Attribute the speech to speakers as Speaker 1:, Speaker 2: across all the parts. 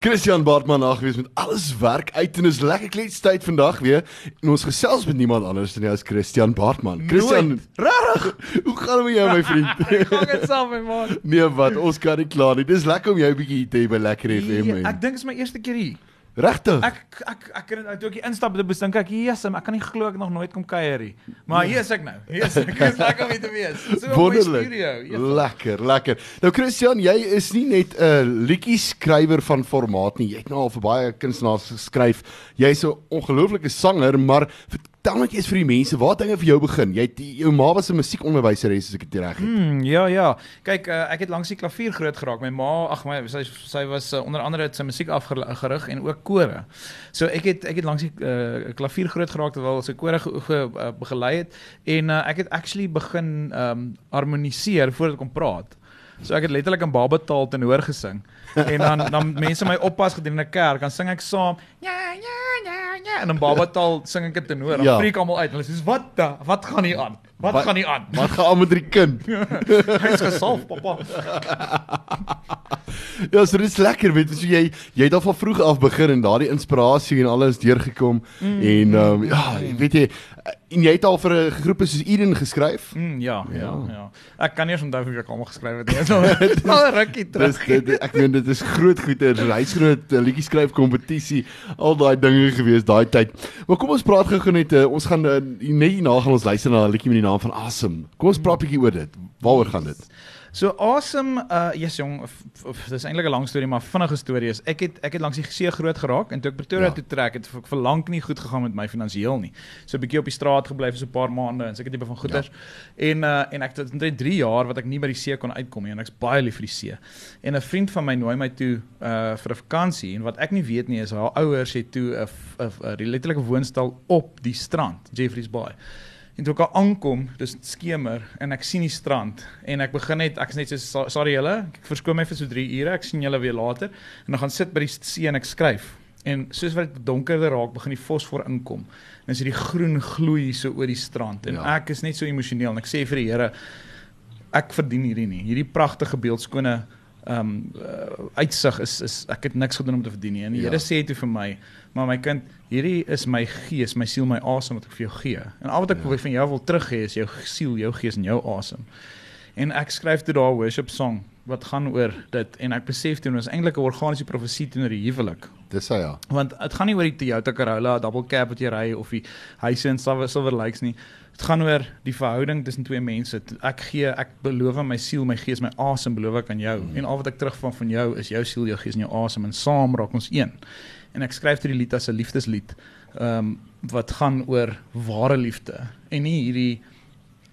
Speaker 1: Christian Bartman ag wees met alles werk uit en is lekker kletstyd vandag weer. En ons gesels met niemand anders nie as Christian Bartman. Christian,
Speaker 2: Rarig.
Speaker 1: hoe gaan dit met jou my vriend?
Speaker 2: Gaan dit saam met man?
Speaker 1: nee, wat? Ons kan nie klaar nie. Dis lekker om jou 'n bietjie te hê by Lekker FM.
Speaker 2: Ja, ek dink dit is my eerste keer hier.
Speaker 1: Regtig?
Speaker 2: Ek ek ek kan toe ek hier instap te besink ek Jesus, ek kan nie glo ek nog nooit kom kuier hier. Maar hier is ek nou. Hier is ek. Dit is lekker om hier te wees. So 'n mooi studio. Ja.
Speaker 1: Lekker, lekker. Nou Christian, jy is nie net 'n liedjie skrywer van formaat nie. Jy het nou al vir baie kunstenaars geskryf. Jy's 'n ongelooflike sanger, maar vertel net eers vir die mense waar dinge vir jou begin. Jy het jou ma was 'n musiekonderwyseres as ek dit reg het.
Speaker 2: Hmm, ja ja. Kyk, uh, ek het langs die klavier groot geraak. My ma, ag my sy sy was uh, onder andere het sy musiek afgerig en ook kore. So ek het ek het langs die uh, klavier groot geraak terwyl sy kore ge, ge, uh, begelei het en uh, ek het actually begin um harmoniseer voordat ek kon praat. So ek het letterlik in babataal tenor gesing. En dan dan mense my oppas 'n kerk, dan sing ek saam. Ja ja ja ja en in babataal sing ek 'n tenor. Dan
Speaker 1: Ja.
Speaker 2: ja. freak almal uit. Hulle sê wat da, wat gaan hier aan? Wat,
Speaker 1: Wat-
Speaker 2: gaan hier aan?
Speaker 1: Wat gaan aan met die kind?
Speaker 2: Hy's gesalf, pappa.
Speaker 1: Ja, so dit is lekker, weet jy, so jy jy het al van vroeg af begin en daardie inspirasie en alles deurgekom mm, en um, ja, weet jy, en jy het al vir 'n groepe soos Eden geskryf.
Speaker 2: Mm, ja, ja,
Speaker 1: Ja.
Speaker 2: ja. Ek kan nie eens onthou hoe ek almal geskryf het nie. Dit is al 'n rukkie
Speaker 1: Dis
Speaker 2: terug.
Speaker 1: dit ek meen dit is groot goeie reisgroot uh, liedjie skryf kompetisie, al daai dinge gewees daai tyd. Maar kom ons praat gou-gou net uh, ons gaan uh, net hierna gaan ons luister na 'n liedjie met die naam van Awesome. Kom ons praat 'n bietjie oor dit. Waaroor gaan dit?
Speaker 2: So awesome, uh yes jong, dis eintlik 'n lang storie, maar vinnige storie is ek het ek het langs die see groot geraak en toe ek Pretoria
Speaker 1: Ja.
Speaker 2: toe trek het vir lank nie goed gegaan met my finansiëel nie. So 'n bietjie op die straat gebly vir so 'n paar maande en seker tipe van goeders. Ja. En uh en ek het net 3 jaar wat ek nie by die see kon uitkom nie en ek's baie lief vir die see. En 'n vriend van my nooi my toe uh vir 'n vakansie en wat ek nie weet nie is haar ouers het toe 'n 'n letterlike woonstel op die strand, Jeffreys Bay. En toe ek al aankom, dis skemer en ek sien die strand en ek begin net ek's net so "Sa- sorry julle, ek verskoon my vir so 3 ure, ek sien julle weer later en dan gaan sit by die see en ek skryf. En soos wat dit donkerder raak, begin die fosfor inkom. En as jy die groen gloei so oor die strand en
Speaker 1: ja.
Speaker 2: ek is net so emosioneel en ek sê vir die Here ek verdien hierdie nie. Hierdie pragtige beeldskone ehm um, uh, uitsig is is ek het niks gedoen om te verdien nie. En die
Speaker 1: Ja.
Speaker 2: Here sê toe vir my, maar my kind, hierdie is my gees, my siel, my asem wat ek vir jou gee. En al wat ek
Speaker 1: Ja.
Speaker 2: ja. van jou wil teruggee is jou siel, jou gees en jou asem. En ek skryf toe daar worship song wat gaan oor dit en ek besef toe is eintlik 'n organiese profesie teenoor die huwelik.
Speaker 1: Dis hy ja.
Speaker 2: Want dit gaan nie oor die Toyota Corolla double cab wat jy ry of die huise in Silver Silver Lakes nie. Dit gaan oor die verhouding tussen twee mense. Ek gee, ek beloof aan my siel, my gees, my asem beloof ek aan jou. Mm. En al wat ek terugvang van jou is jou siel, jou gees en jou asem en saam raak ons een. En ek skryf hierdie lied as 'n liefdeslied. Ehm um, wat gaan oor ware liefde en nie hierdie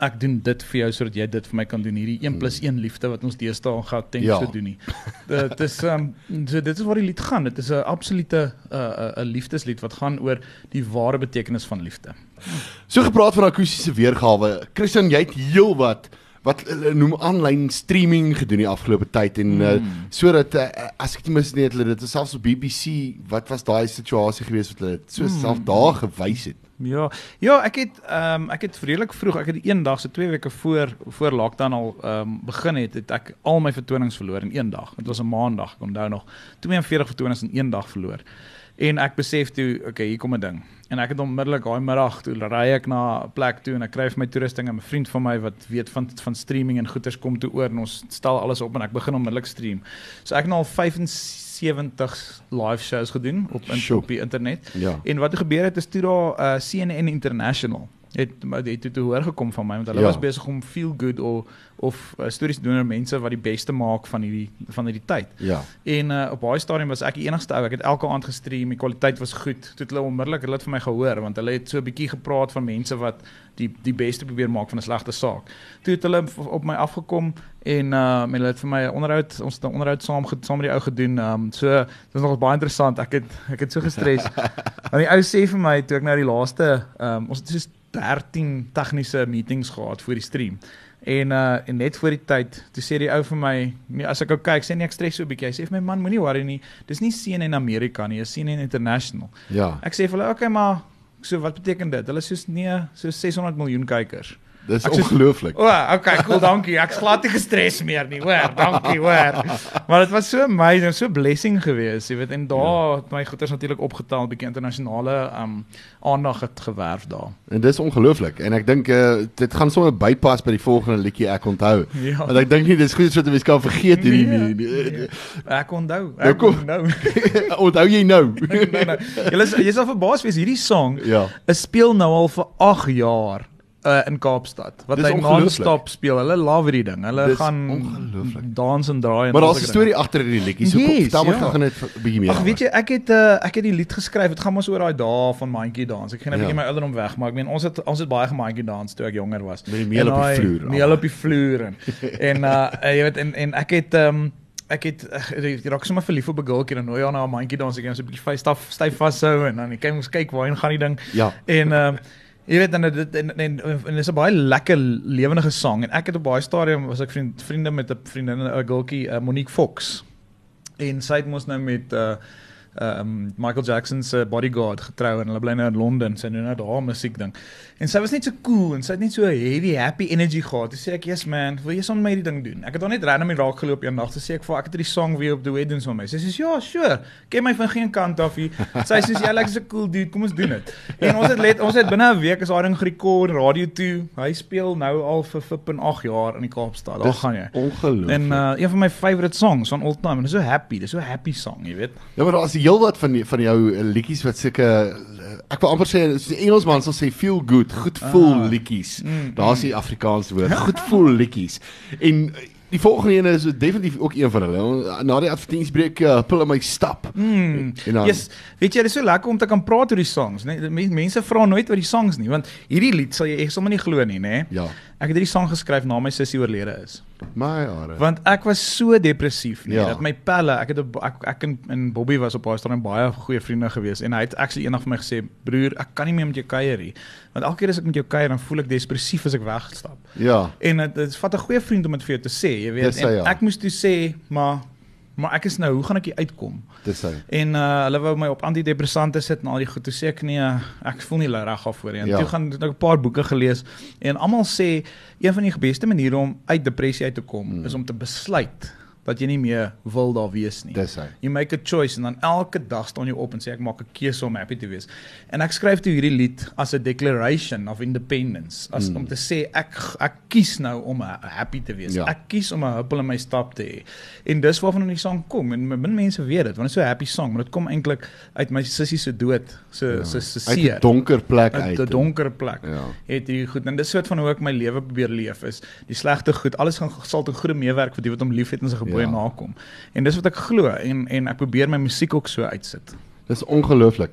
Speaker 2: ek doen dit vir jou sodat jy dit vir my kan doen hierdie 1 plus 1 liefde wat ons deesdae in Gauteng
Speaker 1: Ja.
Speaker 2: so doen nie. Dit is um, so dit is waar die lied gaan. Dit is 'n absolute 'n uh, 'n liefdeslied wat gaan oor die ware betekenis van liefde.
Speaker 1: So gepraat van akoestiese weergawe. Christian, jy het heelwat wat hulle noem aanlyn streaming gedoen die afgelope tyd en mm. uh, sodat uh, as ek dit mis nie het hulle dit selfs op BBC wat was daai situasie gewees wat hulle so mm. self daar gewys het.
Speaker 2: Ja, ja, ek het ehm um, ek het vredelik vroeg, ek het eendag so 2 weke voor voor lockdown al ehm um, begin het, het ek al my vertonings verloor in een dag. Dit was 'n maandag, ek onthou nog. 42 vertonings in een dag verloor. En ek besef toe, okay, hier kom 'n ding. En ek het onmiddellik daai middag toe ry ek na 'n plek toe en ek kry vir my toerusting en 'n vriend van my wat weet van van streaming en goeders kom toe oor en ons stel alles op en ek begin onmiddellik stream. So ek het nou al 75 live shows gedoen op in, op die internet.
Speaker 1: Ja.
Speaker 2: En wat gebeur het is toe daar uh, CNN International het maar dit het toe te hoor gekom van my want hulle
Speaker 1: Ja.
Speaker 2: was besig om feel good of of uh, stories doen oor mense wat die beste maak van hierdie van hierdie tyd.
Speaker 1: Ja.
Speaker 2: En uh, op daai stadium was ek die enigste ou. Ek het elke aand gestream, die kwaliteit was goed. Toe het hulle onmiddellik hulle het vir my gehoor want hulle het so 'n bietjie gepraat van mense wat die die beste probeer maak van 'n slegte saak. Toe het hulle op my afgekom en uh met hulle het vir my 'n onderhoud ons het 'n onderhoud saam saam met die ou gedoen. Um so dit was nog baie interessant. Ek het ek het so gestres. Want die ou sê vir my toe ek nou die laaste um ons het soos 13 tegniese meetings gehad vir die stream. En uh en net voor die tyd, toe sê die ou vir my, nee, as ek ou kyk, sê nee ek stres so 'n bietjie. Hy sê vir my man, moenie worry nie. Dis nie CNN in Amerika nie, dis CNN International.
Speaker 1: Ja.
Speaker 2: Ek sê vir hulle, okay, maar so wat beteken dit? Hulle sê soos nee, so 600 miljoen kykers.
Speaker 1: Dis ongelooflik.
Speaker 2: O, oh, okay, cool, dankie. Ek's glad nie gestres meer nie. Hoor, dankie, hoor. Maar dit was so amazing, so blessing geweest, jy weet. En daar het my goeders natuurlik opgetel, 'n bietjie internasionale um aandag het gewerf daar.
Speaker 1: En dis ongelooflik. En ek dink uh, dit gaan sommer bypas by die volgende liedjie ek onthou.
Speaker 2: Ja.
Speaker 1: Want ek dink nie dis goed sodat 'n mens kan vergeet hierdie
Speaker 2: Nee,
Speaker 1: nie. nie.
Speaker 2: nee. Ek onthou.
Speaker 1: Nou
Speaker 2: Ek
Speaker 1: kom.
Speaker 2: onthou.
Speaker 1: onthou jy nou?
Speaker 2: nee, nee. Jy is jy sal verbaas wees hierdie song
Speaker 1: ja.
Speaker 2: is speel nou al vir 8 jaar uh, in Kaapstad. Wat hy non-stop speel. Hulle love hierdie ding. Hulle
Speaker 1: Dis
Speaker 2: gaan
Speaker 1: ongelooflik.
Speaker 2: dans en draai en
Speaker 1: Maar daar's 'n storie agter hierdie liedjie. So
Speaker 2: Yes,
Speaker 1: vertel my
Speaker 2: ja.
Speaker 1: gou net 'n bietjie meer.
Speaker 2: Ag weet jy, ek het uh, ek het die lied geskryf. Dit gaan mos oor daai dae van mandjie dans. Ek gaan 'n
Speaker 1: Ja.
Speaker 2: bietjie my ouderdom weg, maar ek meen ons het ons het baie gemandjie dans toe ek jonger was.
Speaker 1: Met die meel
Speaker 2: En
Speaker 1: op die vloer,
Speaker 2: Meel op die vloer en en uh, jy weet en en ek het ehm um, ek het ek raak sommer verlief op 'n girltjie en nou ja na 'n mandjie dans ek gaan so 'n bietjie vyf staf styf vashou en dan kyk ons kyk waarheen gaan die ding.
Speaker 1: Ja.
Speaker 2: En ehm uh, jy weet dan dit en en, en, dis 'n baie lekker lewendige sang en ek het op baie stadium was ek vriend vriende met 'n vriendin 'n girltjie uh, Monique Fox. En sy het mos nou met uh um Michael Jackson se bodyguard getrou en hulle bly nou in Londen. Sy doen nou daar musiek ding. En sy was net so cool en sy het net so heavy happy energy gehad. Toe sê ek, "Yes man, wil jy saam met my hierdie ding doen?" Ek het haar net random hier raak geloop eendag. Toe sê ek, "Vir ek het hierdie song weer op die wedding saam met my." Sy sê, "Ja, sure. Ken my van geen kant af hier." Sy sê, "Jy lyk so cool dude, kom ons doen dit." En ons het let ons het binne 'n week is haar ding gerekord radio toe. Hy speel nou al vir flippin 8 jaar in die Kaapstad. Daar gaan jy.
Speaker 1: Ongelooflik.
Speaker 2: En uh een van my favorite songs van all time. En dis so happy, dis so happy song, jy weet.
Speaker 1: Ja, maar daar's heelwat van die, van jou eh, liedjies wat sulke eh, ek wil amper sê soos die Engelsman sal sê feel good, goed voel
Speaker 2: Ah.
Speaker 1: liedjies.
Speaker 2: Mm,
Speaker 1: Daar's die Afrikaanse woord, goed voel liedjies. En eh, die volgende een is definitief ook een van hulle. Na die advertensiebreek uh, pull in my stap.
Speaker 2: Mm.
Speaker 1: En dan-
Speaker 2: Yes, weet jy, dit is so lekker om te kan praat oor die songs, né? Nee? Mense vra nooit oor die songs nie, want hierdie lied sal jy ek sommer nie glo nie, né?
Speaker 1: Ja.
Speaker 2: Ek het hierdie sang geskryf na my sussie oorlede is.
Speaker 1: My are.
Speaker 2: Want ek was so depressief nie
Speaker 1: Ja.
Speaker 2: dat my pelle, ek het 'n ek, ek en, en Bobby was op daai stadium baie goeie vriende gewees en hy het actually eendag vir my gesê, "Broer, ek kan nie meer met jou kuier nie." Want elke keer as ek met jou kuier, dan voel ek depressief as ek wegstap.
Speaker 1: Ja.
Speaker 2: En dit vat 'n goeie vriend om dit vir jou te sê, jy weet.
Speaker 1: Dis
Speaker 2: En
Speaker 1: ja.
Speaker 2: ek moes toe sê, maar maar ek is nou, hoe gaan ek hier uitkom?
Speaker 1: Dis hy.
Speaker 2: En uh hulle wou my op antidepressante sit en al die goed. Toe sê ek nee, ek voel nie reg daarvoor nie. En
Speaker 1: Ja.
Speaker 2: toe gaan ek 'n paar boeke gelees en almal sê een van die beste maniere om uit depressie uit te kom
Speaker 1: Mm.
Speaker 2: is om te besluit dat jy nie meer wil daar wees nie.
Speaker 1: Dis hy.
Speaker 2: You make a choice en dan elke dag staan jy op en sê ek maak 'n keuse om happy te wees. En ek skryf toe hierdie lied as 'n declaration of independence, as
Speaker 1: Mm.
Speaker 2: om te sê ek ek kies nou om ha- happy te wees.
Speaker 1: Ja.
Speaker 2: Ek kies om 'n huppel in my stap te hê. En dis waarvan die sang kom en min mense weet dit, want dit is so 'n happy song, maar dit kom eintlik uit my sussie se dood, se
Speaker 1: Ja.
Speaker 2: se se
Speaker 1: Uit 'n
Speaker 2: seer.
Speaker 1: donker plek
Speaker 2: Uit. 'n donker plek.
Speaker 1: Ja.
Speaker 2: Het hierdie goed en dis soort van hoe ek my lewe probeer leef is. Die slegte goed, alles gaan sal te goeie meewerk vir die wat hom liefhet en sy gebooie
Speaker 1: Ja.
Speaker 2: nakom. En dis wat ek glo en en ek probeer my musiek ook so uitsit.
Speaker 1: Dis ongelooflik.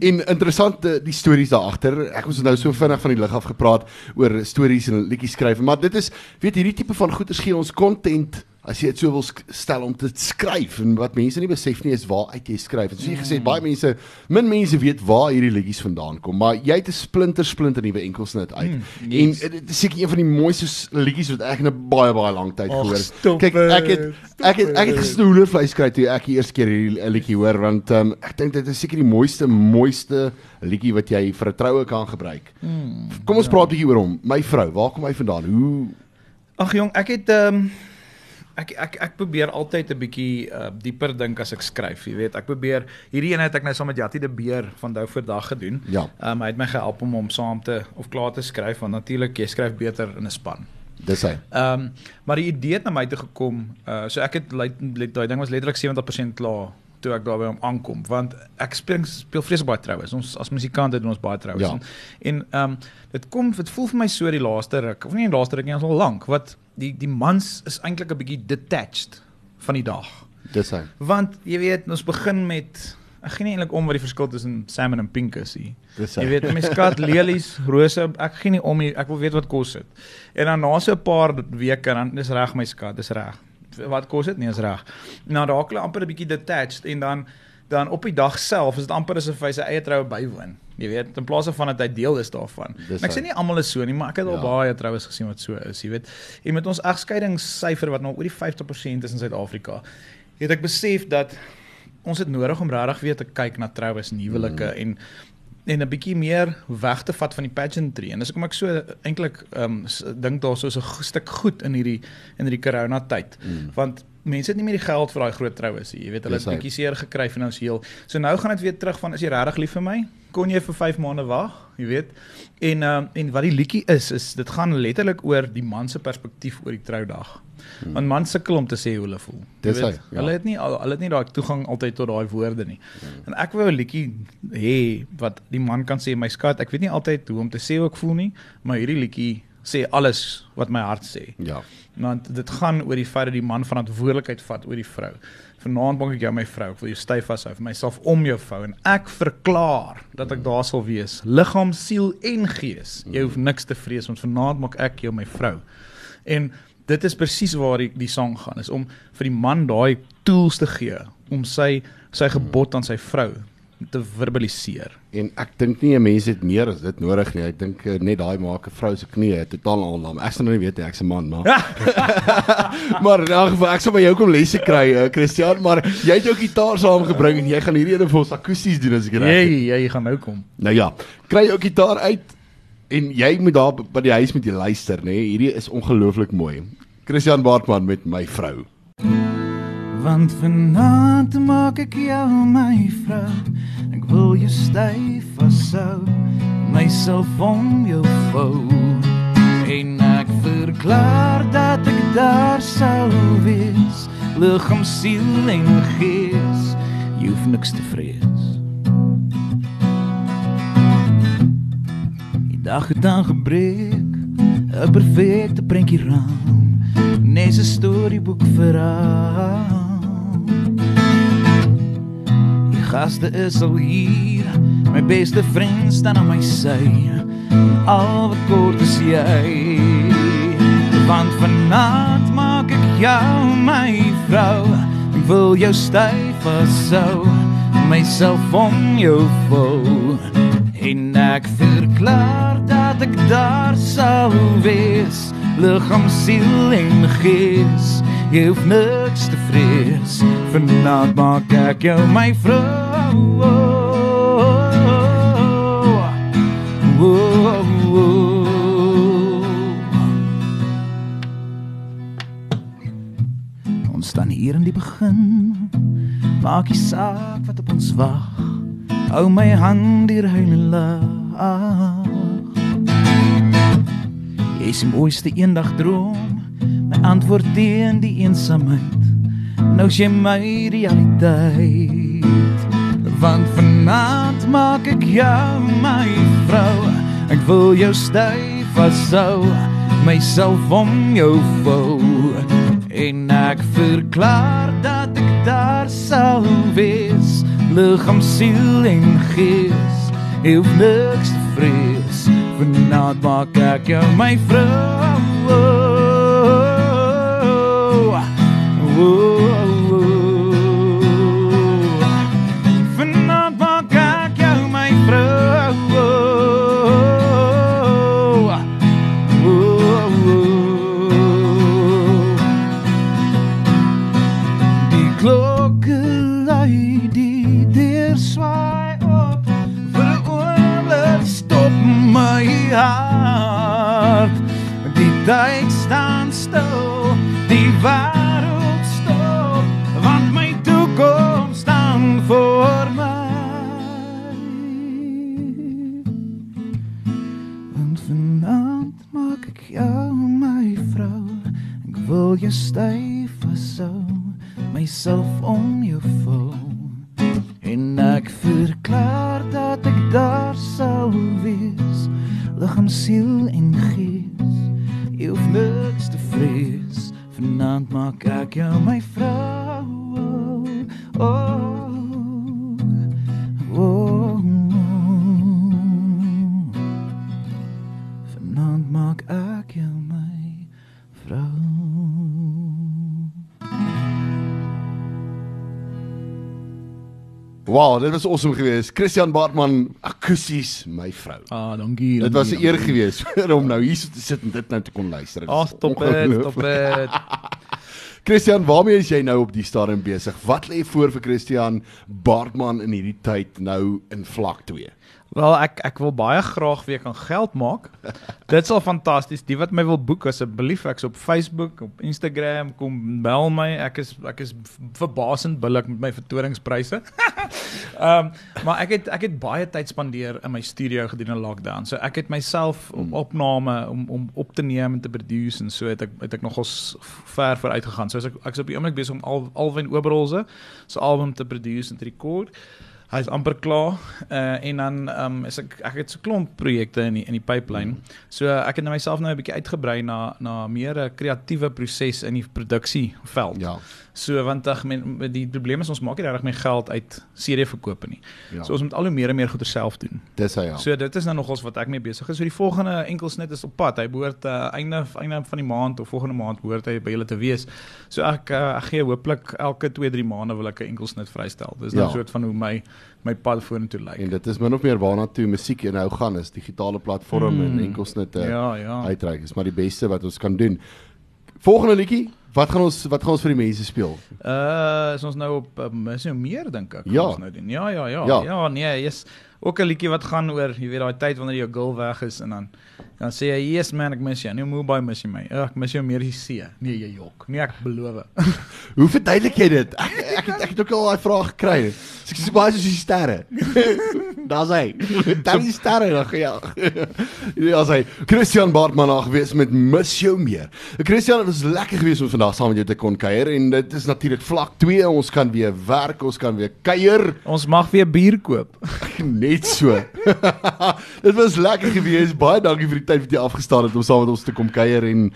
Speaker 1: En interessant eh, die stories daar agter. Ek het nou so vinnig van die lig af gepraat oor stories en liedjies skryf, maar dit is weet hierdie tipe van goeders gee ons content as jy dit so wil stel om te skryf en wat mense nie besef nie is waar uit jy skryf. En soos jy gesê baie mense, min mense weet waar hierdie liedjies vandaan kom, maar jy het 'n splinter splinter nuwe enkelsnit uit.
Speaker 2: Mm,
Speaker 1: en
Speaker 2: yes.
Speaker 1: dit is seker een van die mooiste liedjies wat ek in 'n baie baie lang tyd
Speaker 2: Ag,
Speaker 1: gehoor het. Kyk, ek het ek het ek het gesnoeler vleis kry toe ek die eerste keer hierdie eh, liedjie hoor want um, ek dink dit is seker die mooiste mooiste liedjie wat jy vir 'n troue kan gebruik.
Speaker 2: Hmm,
Speaker 1: Kom ons
Speaker 2: ja.
Speaker 1: praat 'n bietjie oor hom. My vrou, waar kom hy vandaan? Hoe
Speaker 2: Ag jong, ek het ehm um, ek ek ek probeer altyd 'n bietjie uh, dieper dink as ek skryf, jy weet. Ek probeer hierdie een het ek nou saam met Jatti de Beer van Dou vir Dag gedoen.
Speaker 1: ja,
Speaker 2: um, hy het my gehelp om hom saam te of klaar te skryf want natuurlik jy skryf beter in 'n span.
Speaker 1: dis hy.
Speaker 2: Ehm um, maar die idee het na my toe gekom. Uh so ek het let- daai ding was letterlik 70% klaar toe ek daar by hom aankom want ek speel speel vreeslik baie troues. Ons as musikante doen ons baie troues.
Speaker 1: Ja.
Speaker 2: En ehm um, dit kom dit voel vir my so die laaste ruk of nie die laaste ruk nie, ons al lank wat die die mans is eintlik 'n bietjie detached van die dag.
Speaker 1: Dis hy.
Speaker 2: Want jy weet ons begin met ek gee nie eintlik om wat die verskil tussen salmon en pink is nie. Jy weet mense kat lelies, rose, ek gee nie om nie, ek wil weet wat kos dit. En dan na so 'n paar weke dan dis reg my skat, dis reg. Wat kos dit? Nee, is reg. Nou raak hulle amper 'n bietjie detached en dan dan op die dag self is dit amper asof hy sy eie troue bywoon. Jy weet, in plaas van dat hy deel is daarvan.
Speaker 1: Dis
Speaker 2: En ek sê nie almal is so nie, maar ek het al
Speaker 1: Ja.
Speaker 2: baie troues gesien wat so is, jy weet. En met ons egskeidingssyfer wat nou oor die 50% is in Suid-Afrika, het ek besef dat ons het nodig om regtig weer te kyk na troues en huwelike mm. en
Speaker 3: en 'n bietjie meer weg te vat van die pageantry. En dis hoekom ek so eintlik ehm um, dink daar so 'n stuk goed in hierdie in hierdie corona tyd. Mm. Want mense het nie meer die geld vir daai groot troues nie. Jy weet, hulle het bietjie seer gekry finansiëel. So nou gaan dit weer terug van is jy regtig lief vir my? Kon jy vir 5 maande wag? Jy weet. En um, en wat die liedjie is is dit gaan letterlik oor die man se perspektief oor die troudag. Hmm. Want man sukkel om te sê hoe hulle voel.
Speaker 1: Dis hy. Ja.
Speaker 3: Hulle het nie hulle het nie daai toegang altyd tot daai woorde nie. Hmm. En ek wou 'n liedjie hê wat die man kan sê my skat, ek weet nie altyd hoe om te sê hoe ek voel nie, maar hierdie liedjie sê alles wat my hart sê.
Speaker 1: Ja.
Speaker 3: Want dit gaan oor die feit dat die man verantwoordelikheid vat oor die vrou. Vanaand bank ek jou my vrou, ek wil jou styf vashou vir myself om jou vou en ek verklaar dat ek daar sal wees, liggaam, siel en gees. Jy hoef niks te vrees want vanaand maak ek jou my vrou. En dit is presies waar die die sang gaan is om vir die man daai tools te gee om sy sy gebod aan sy vrou te verbaliseer.
Speaker 1: En ek dink nie 'n mens het meer as dit nodig nie. Ek dink uh, net daai maak 'n vrou se knieë totaal aanlam. Ek sal nou nie weet nie, ek's 'n man, maar. maar in elk geval ek sal by jou kom lesse kry, uh, Christian, maar jy het jou gitaar saamgebring en jy gaan hierdie ene vir ons akoesties doen as ek reg
Speaker 3: is. Jy jy gaan nou kom.
Speaker 1: Nou ja, kry jou gitaar uit en jy moet daar by die huis met jy luister, nê? Nee? Hierdie is ongelooflik mooi. Christian Baartman met my vrou.
Speaker 2: Want vanaand maak ek jou my vrou. Wil jou styf vashou, myself om jou vou. En ek verklaar dat ek daar sou wees, liggaam, siel en gees. Jy hoef niks te vrees. dag het dan gebreek 'n perfekte prentjie raam nes 'n storieboek verhaal gaste is al hier. My beste vriend staan aan my sy. Al wat kort is jy. Want vanaand maak ek jou my vrou. Ek wil jou styf vashou myself om jou vou en ek verklaar dat ek daar sal wees. Liggaam siel en gees. Jy hoef niks te vrees vanaand maak ek jou my vrou. Oh, oh, oh, ons staan hier in die begin. Maak die saak wat op ons wag. Hou my hand hier hele lag. Jy is die mooiste eendag droom, my antwoord teen die eensaamheid. Nou sien my realiteit. Want vanaand maak ek jou my vrou. Ek wil jou styf vashou, myself om jou vou. En ek verklaar dat ek daar sal wees liggaam, siel en gees. Hoef niks te vrees. Vanaand maak ek jou my vrou. Oh, oh, oh. Ek wil jou styf vashou myself om jou vou
Speaker 1: Wow, dit was awesome geweest. Christian Baartman, akoesties, my vrou.
Speaker 3: Ah, dankie.
Speaker 1: Dit was 'n eer geweest hom nou hier so te sit en dit nou te kon luister. Dit is
Speaker 3: Ag, top dit, top
Speaker 1: ongelooflik.
Speaker 3: dit.
Speaker 1: Christian, waarmee is jy nou op die stadium besig? Wat lê voor vir Christian Baartman in hierdie tyd nou in vlak 2?
Speaker 2: Wel ek ek wil baie graag weer kan geld maak. Dit sal fantasties. Die wat my wil boek asseblief ek's op Facebook, op Instagram, kom bel my. Ek is ek is verbasend billik met my vertoningspryse. Ehm um, maar ek het ek het baie tyd spandeer in my studio gedurende lockdown. So ek het myself op opname om om op te neem en te produce en so het ek het ek nogals ver vooruit gegaan. So as ek ek's op die oomblik besig om al Alwyn Oberholze se album te produce en te record. Hy's amper klaar uh, en dan um, is ek ek het so klomp projekte in die in die pipeline. So ek het nou myself nou 'n bietjie uitgebrei na na meer 'n kreatiewe proses in die produksieveld.
Speaker 1: Ja.
Speaker 2: So want ag men die probleem is ons maak nie regtig meer geld uit CD verkope nie.
Speaker 1: Ja.
Speaker 2: So ons moet al hoe meer en meer goeder self doen.
Speaker 1: Dis hy ja.
Speaker 2: So dit is nou nogals wat ek mee besig is. So die volgende enkelsnit is op pad. Hy behoort uh, einde einde van die maand of volgende maand behoort hy by julle te wees. So ek uh, ek gee hooplik elke 2-3 maande wil ek 'n enkelsnit vrystel. Dis nou
Speaker 1: Ja.
Speaker 2: ja. soort van hoe my my pad vorentoe lyk.
Speaker 1: En dit is min of meer waarna toe musiek nou gaan is digitale platform mm. en enkelsnitte
Speaker 2: Ja, ja.
Speaker 1: uitreik. Is maar die beste wat ons kan doen. Volgende liedjie, wat gaan ons wat gaan ons vir die mense speel?
Speaker 2: Uh is ons nou op um, is nou meer dink ek.
Speaker 1: Ja.
Speaker 2: Ons nou doen. Ja, ja, ja.
Speaker 1: Ja.
Speaker 2: Ja, nee, jy's ook 'n liedjie wat gaan oor, jy weet daai tyd wanneer jou girl weg is en dan dan sê jy, "Yes man, ek mis jou." Nee, Mobile mis jy my. Ag, ek mis jou meer die see. Nee, jy jok. Nee, ek beloof.
Speaker 1: Hoe verduidelik jy dit? Ek ek het, ek het ook al daai vraag gekry. So ek sê baie soos die sterre. Daar's hy. Daar is sterre nog ja. Ja, sê Christian Bartman ag wees met Miss jou meer. Christian, dit was lekker geweest om vandag saam met jou te kon kuier en dit is natuurlik vlak 2. Ons kan weer werk, ons kan weer kuier.
Speaker 2: ons mag weer bier koop.
Speaker 1: Net so. dit was lekker geweest. Baie dankie vir die tyd wat jy afgestaan het om saam met ons te kom kuier en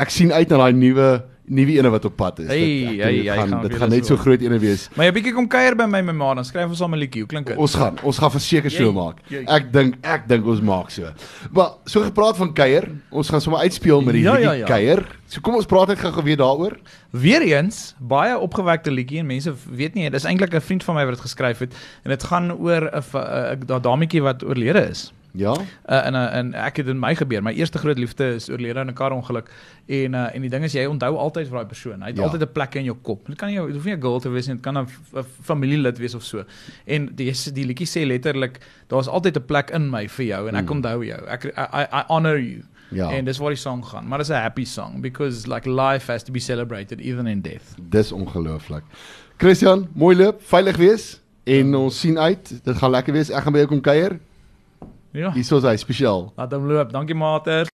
Speaker 1: ek sien uit na daai nuwe nuwe ene wat op pad is.
Speaker 2: Hey,
Speaker 1: Dit- ek
Speaker 2: hey,
Speaker 1: dit gaan
Speaker 2: gaan
Speaker 1: dit gaan net so groot ene wees.
Speaker 2: Maar jy bietjie kom kuier by my my ma, dan skryf ons saam 'n liedjie. Hoe klink dit?
Speaker 1: Ons gaan, ons gaan verseker so maak. Ek dink ek dink ons maak so. Maar so gepraat van kuier, ons gaan sommer uitspeel met die
Speaker 2: Ja,
Speaker 1: liedjie
Speaker 2: ja, ja.
Speaker 1: kuier. So kom ons praat net gou-gou weer daaroor.
Speaker 2: Weereens baie opgewekte liedjie en mense weet nie, dis eintlik 'n vriend van my wat dit geskryf het en dit gaan oor 'n dametjie wat oorlede is.
Speaker 1: Ja.
Speaker 2: Uh, en uh, en ek het in my gebeur. My eerste groot liefde is oorlede in 'n karongeluk en uh, en die ding is jy onthou altyd vir daai persoon. Hy het
Speaker 1: Ja.
Speaker 2: ja. altyd 'n plek in jou kop. Dit kan dit hoef nie 'n girl te wees nie, dit kan 'n 'n familielid wees of so. En die die liedjie sê letterlik daar's altyd 'n plek in my vir jou en ek
Speaker 1: Mm.
Speaker 2: onthou jou. Ek I, I, I honor you.
Speaker 1: Ja.
Speaker 2: En dis waar die song gaan. Maar dis 'n happy song because like life has to be celebrated even in death.
Speaker 1: Dis ongelooflik. Christian, mooi loop, veilig wees en ons sien uit. Dit gaan lekker wees. Ek gaan by jou kom kuier.
Speaker 2: Ja.
Speaker 1: Hier is hy spesiaal.
Speaker 2: Laat hom loop. Dankie mater.